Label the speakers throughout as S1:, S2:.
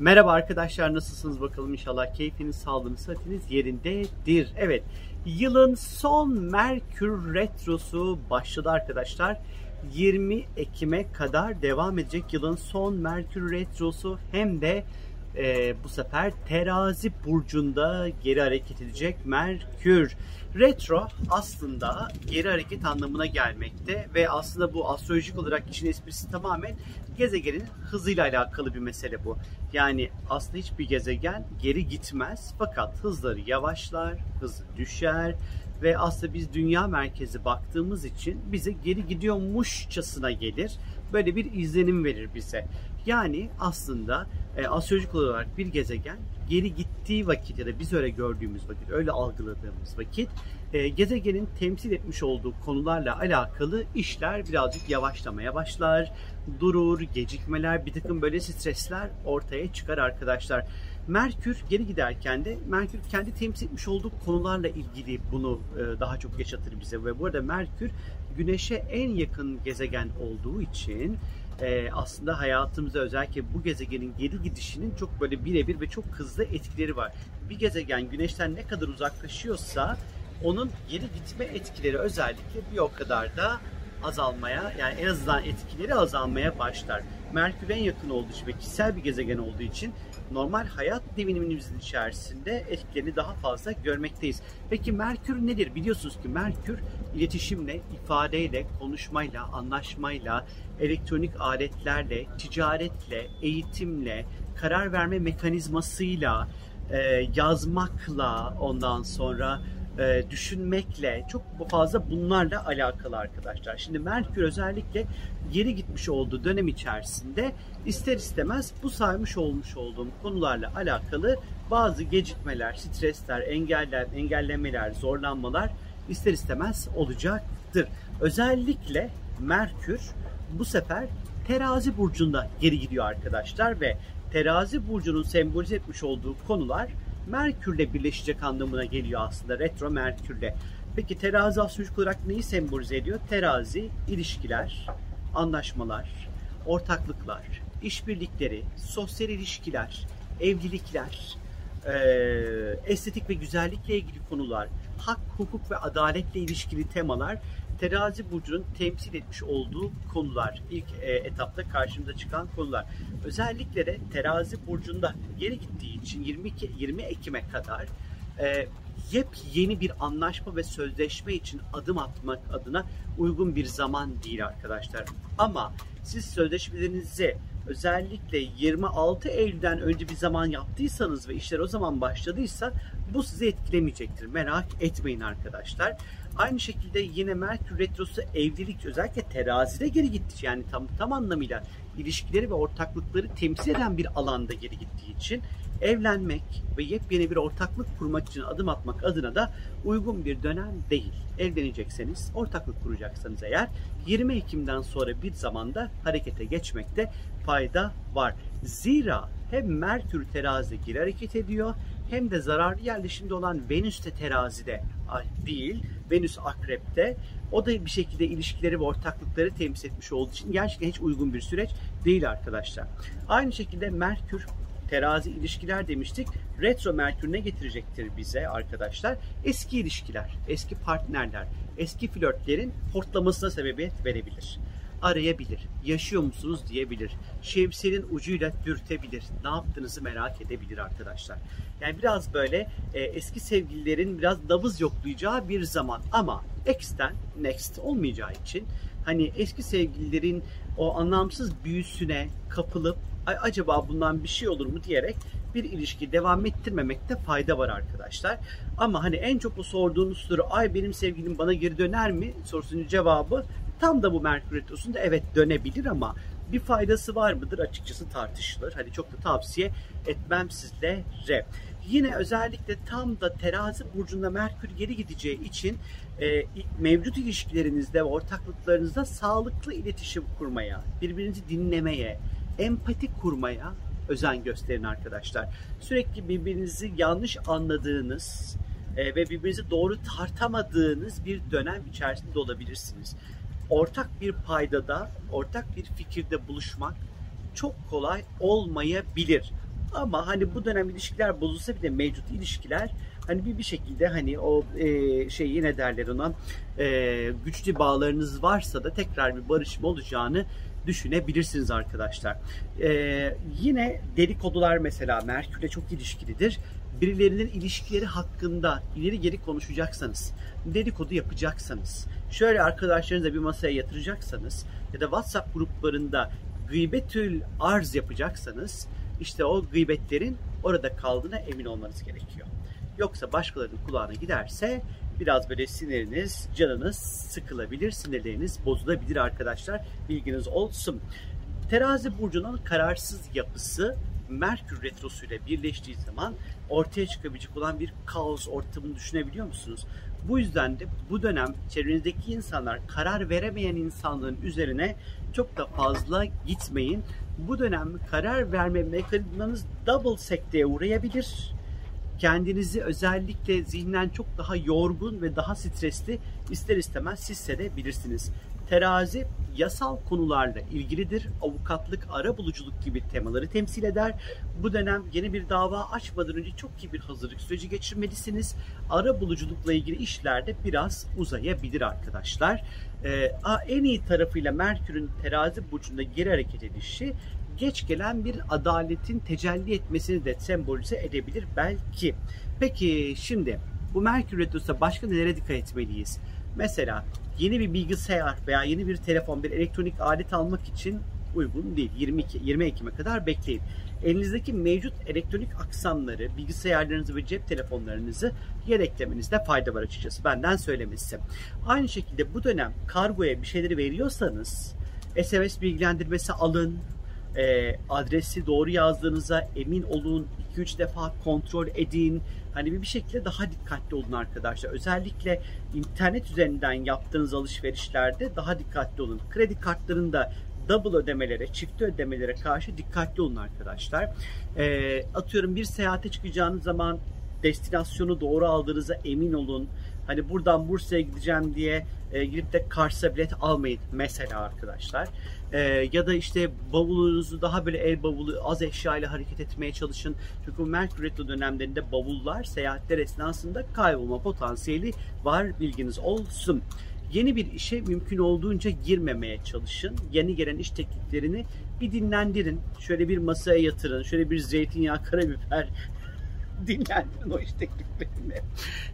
S1: Merhaba arkadaşlar nasılsınız bakalım inşallah keyfiniz, sağlığınız, sıhhatiniz yerindedir. Evet yılın son Merkür Retrosu başladı arkadaşlar. 20 Ekim'e kadar devam edecek yılın son Merkür Retrosu hem de e, bu sefer terazi burcunda geri hareket edecek Merkür. Retro aslında geri hareket anlamına gelmekte ve aslında bu astrolojik olarak işin esprisi tamamen gezegenin hızıyla alakalı bir mesele bu. Yani aslında hiçbir gezegen geri gitmez fakat hızları yavaşlar, hızı düşer ve aslında biz dünya merkezi baktığımız için bize geri gidiyormuşçasına gelir. Böyle bir izlenim verir bize. Yani aslında e, astrolojik olarak bir gezegen geri gittiği vakit ya da biz öyle gördüğümüz vakit, öyle algıladığımız vakit e, gezegenin temsil etmiş olduğu konularla alakalı işler birazcık yavaşlamaya başlar, durur, gecikmeler, bir takım böyle stresler ortaya çıkar arkadaşlar. Merkür geri giderken de Merkür kendi temsil etmiş olduğu konularla ilgili bunu e, daha çok yaşatır bize ve bu arada Merkür Güneş'e en yakın gezegen olduğu için e, aslında hayatımızda özellikle bu gezegenin geri gidişinin çok böyle birebir ve çok hızlı etkileri var. Bir gezegen Güneş'ten ne kadar uzaklaşıyorsa onun geri gitme etkileri özellikle bir o kadar da azalmaya yani en azından etkileri azalmaya başlar. Merkür en yakın olduğu için ve kişisel bir gezegen olduğu için normal hayat devinimimizin içerisinde etkilerini daha fazla görmekteyiz. Peki Merkür nedir? Biliyorsunuz ki Merkür iletişimle, ifadeyle, konuşmayla, anlaşmayla, elektronik aletlerle, ticaretle, eğitimle, karar verme mekanizmasıyla, yazmakla ondan sonra e, düşünmekle çok fazla bunlarla alakalı arkadaşlar. Şimdi Merkür özellikle geri gitmiş olduğu dönem içerisinde ister istemez bu saymış olmuş olduğum konularla alakalı bazı gecikmeler, stresler, engeller, engellemeler, zorlanmalar ister istemez olacaktır. Özellikle Merkür bu sefer terazi burcunda geri gidiyor arkadaşlar ve terazi burcunun sembolize etmiş olduğu konular Merkürle birleşecek anlamına geliyor aslında retro Merkürle. Peki terazi astrolojik olarak neyi sembolize ediyor? Terazi, ilişkiler, anlaşmalar, ortaklıklar, işbirlikleri, sosyal ilişkiler, evlilikler, e, estetik ve güzellikle ilgili konular, hak, hukuk ve adaletle ilişkili temalar terazi burcunun temsil etmiş olduğu konular. ilk e, etapta karşımıza çıkan konular. Özellikle de terazi burcunda geri gittiği için 22 20 Ekim'e kadar e, yepyeni bir anlaşma ve sözleşme için adım atmak adına uygun bir zaman değil arkadaşlar. Ama siz sözleşmelerinizi özellikle 26 Eylül'den önce bir zaman yaptıysanız ve işler o zaman başladıysa bu sizi etkilemeyecektir. Merak etmeyin arkadaşlar. Aynı şekilde yine Merkür Retrosu evlilik özellikle terazide geri gitti. Yani tam, tam anlamıyla ilişkileri ve ortaklıkları temsil eden bir alanda geri gittiği için evlenmek ve yepyeni bir ortaklık kurmak için adım atmak adına da uygun bir dönem değil. Evlenecekseniz, ortaklık kuracaksanız eğer 20 Ekim'den sonra bir zamanda harekete geçmekte fayda var. Zira hem Merkür terazide geri hareket ediyor hem de zararlı yerleşimde olan Venüs de terazide değil, Venüs akrepte. O da bir şekilde ilişkileri ve ortaklıkları temsil etmiş olduğu için gerçekten hiç uygun bir süreç değil arkadaşlar. Aynı şekilde Merkür terazi ilişkiler demiştik. Retro Merkür ne getirecektir bize arkadaşlar? Eski ilişkiler, eski partnerler, eski flörtlerin hortlamasına sebebiyet verebilir arayabilir. Yaşıyor musunuz diyebilir. Şemsiyenin ucuyla dürtebilir. Ne yaptığınızı merak edebilir arkadaşlar. Yani biraz böyle e, eski sevgililerin biraz nabız yoklayacağı bir zaman ama X'ten next olmayacağı için hani eski sevgililerin o anlamsız büyüsüne kapılıp acaba bundan bir şey olur mu diyerek bir ilişki devam ettirmemekte fayda var arkadaşlar. Ama hani en çok bu sorduğunuz soru ay benim sevgilim bana geri döner mi sorusunun cevabı tam da bu Merkür Retrosu'nda evet dönebilir ama bir faydası var mıdır açıkçası tartışılır. Hani çok da tavsiye etmem sizlere. Yine özellikle tam da terazi burcunda Merkür geri gideceği için e, mevcut ilişkilerinizde ve ortaklıklarınızda sağlıklı iletişim kurmaya, birbirinizi dinlemeye, empati kurmaya özen gösterin arkadaşlar. Sürekli birbirinizi yanlış anladığınız e, ve birbirinizi doğru tartamadığınız bir dönem içerisinde olabilirsiniz. Ortak bir paydada, ortak bir fikirde buluşmak çok kolay olmayabilir. Ama hani bu dönem ilişkiler bozulsa bile mevcut ilişkiler hani bir bir şekilde hani o e, şey yine derler ona e, güçlü bağlarınız varsa da tekrar bir barışma olacağını düşünebilirsiniz arkadaşlar. Ee, yine dedikodular mesela Merkür'le çok ilişkilidir. Birilerinin ilişkileri hakkında ileri geri konuşacaksanız, dedikodu yapacaksanız, şöyle arkadaşlarınızla bir masaya yatıracaksanız ya da WhatsApp gruplarında gıybetül arz yapacaksanız işte o gıybetlerin orada kaldığına emin olmanız gerekiyor. Yoksa başkalarının kulağına giderse biraz böyle siniriniz, canınız sıkılabilir, sinirleriniz bozulabilir arkadaşlar. Bilginiz olsun. Terazi burcunun kararsız yapısı Merkür Retrosu ile birleştiği zaman ortaya çıkabilecek olan bir kaos ortamını düşünebiliyor musunuz? Bu yüzden de bu dönem çevrenizdeki insanlar karar veremeyen insanların üzerine çok da fazla gitmeyin. Bu dönem karar verme mekanizmanız double sekteye uğrayabilir kendinizi özellikle zihnen çok daha yorgun ve daha stresli ister istemez hissedebilirsiniz. Terazi yasal konularla ilgilidir. Avukatlık, ara buluculuk gibi temaları temsil eder. Bu dönem yeni bir dava açmadan önce çok iyi bir hazırlık süreci geçirmelisiniz. Ara buluculukla ilgili işlerde biraz uzayabilir arkadaşlar. Ee, en iyi tarafıyla Merkür'ün terazi burcunda geri hareket edişi geç gelen bir adaletin tecelli etmesini de sembolize edebilir belki. Peki şimdi bu Merkür Retrosu'da başka nelere dikkat etmeliyiz? Mesela yeni bir bilgisayar veya yeni bir telefon, bir elektronik alet almak için uygun değil. 22 20 Ekim'e kadar bekleyin. Elinizdeki mevcut elektronik aksamları, bilgisayarlarınızı ve cep telefonlarınızı yedeklemenizde fayda var açıkçası. Benden söylemesi. Aynı şekilde bu dönem kargoya bir şeyleri veriyorsanız SMS bilgilendirmesi alın, e, adresi doğru yazdığınıza emin olun. 2-3 defa kontrol edin. Hani bir şekilde daha dikkatli olun arkadaşlar. Özellikle internet üzerinden yaptığınız alışverişlerde daha dikkatli olun. Kredi kartlarında double ödemelere, çift ödemelere karşı dikkatli olun arkadaşlar. E, atıyorum bir seyahate çıkacağınız zaman destinasyonu doğru aldığınıza emin olun. Hani buradan Bursa'ya gideceğim diye e, gidip de Kars'a bilet almayın mesela arkadaşlar. E, ya da işte bavulunuzu daha böyle el bavulu az eşya ile hareket etmeye çalışın. Çünkü Merkür dönemlerinde bavullar seyahatler esnasında kaybolma potansiyeli var bilginiz olsun. Yeni bir işe mümkün olduğunca girmemeye çalışın. Yeni gelen iş tekliflerini bir dinlendirin. Şöyle bir masaya yatırın. Şöyle bir zeytinyağı, karabiber dinlendirin o iş tekliflerini.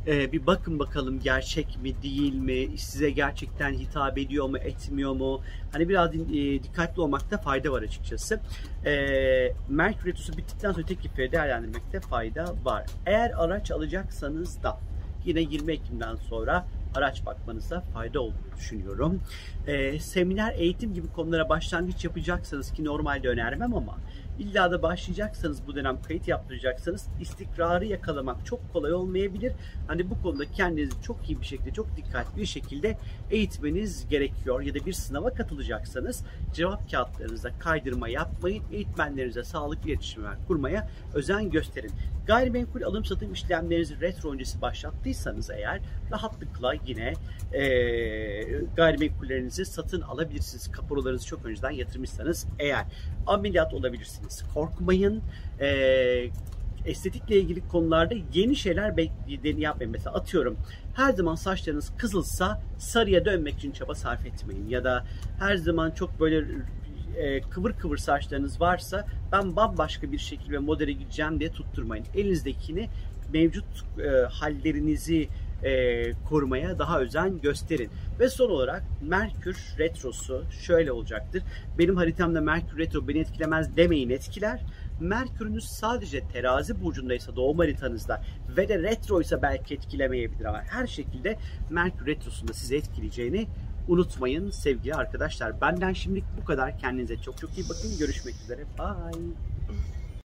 S1: Ee, bir bakın bakalım gerçek mi değil mi? Size gerçekten hitap ediyor mu etmiyor mu? Hani biraz e, dikkatli olmakta fayda var açıkçası. Ee, Merkür Retrosu bittikten sonra teklifleri değerlendirmekte fayda var. Eğer araç alacaksanız da yine 20 Ekim'den sonra araç bakmanıza fayda olduğunu düşünüyorum. Ee, seminer, eğitim gibi konulara başlangıç yapacaksanız ki normalde önermem ama İlla da başlayacaksanız bu dönem kayıt yaptıracaksanız istikrarı yakalamak çok kolay olmayabilir. Hani bu konuda kendinizi çok iyi bir şekilde, çok dikkatli bir şekilde eğitmeniz gerekiyor. Ya da bir sınava katılacaksanız cevap kağıtlarınıza kaydırma yapmayın. Eğitmenlerinize sağlıklı iletişimler kurmaya özen gösterin. Gayrimenkul alım satım işlemlerinizi retro öncesi başlattıysanız eğer rahatlıkla yine e, gayrimenkullerinizi satın alabilirsiniz. Kaporalarınızı çok önceden yatırmışsanız eğer ameliyat olabilirsiniz. Korkmayın. E, estetikle ilgili konularda yeni şeyler yapmayın. Mesela atıyorum her zaman saçlarınız kızılsa sarıya dönmek için çaba sarf etmeyin. Ya da her zaman çok böyle e, kıvır kıvır saçlarınız varsa ben bambaşka bir şekilde ve modele gideceğim diye tutturmayın. Elinizdekini mevcut e, hallerinizi e, korumaya daha özen gösterin. Ve son olarak Merkür Retrosu şöyle olacaktır. Benim haritamda Merkür Retro beni etkilemez demeyin etkiler. Merkür'ünüz sadece terazi burcundaysa doğum haritanızda ve de retroysa belki etkilemeyebilir ama her şekilde Merkür Retrosu'nda sizi etkileyeceğini unutmayın sevgili arkadaşlar. Benden şimdilik bu kadar. Kendinize çok çok iyi bakın. Görüşmek üzere. Bye.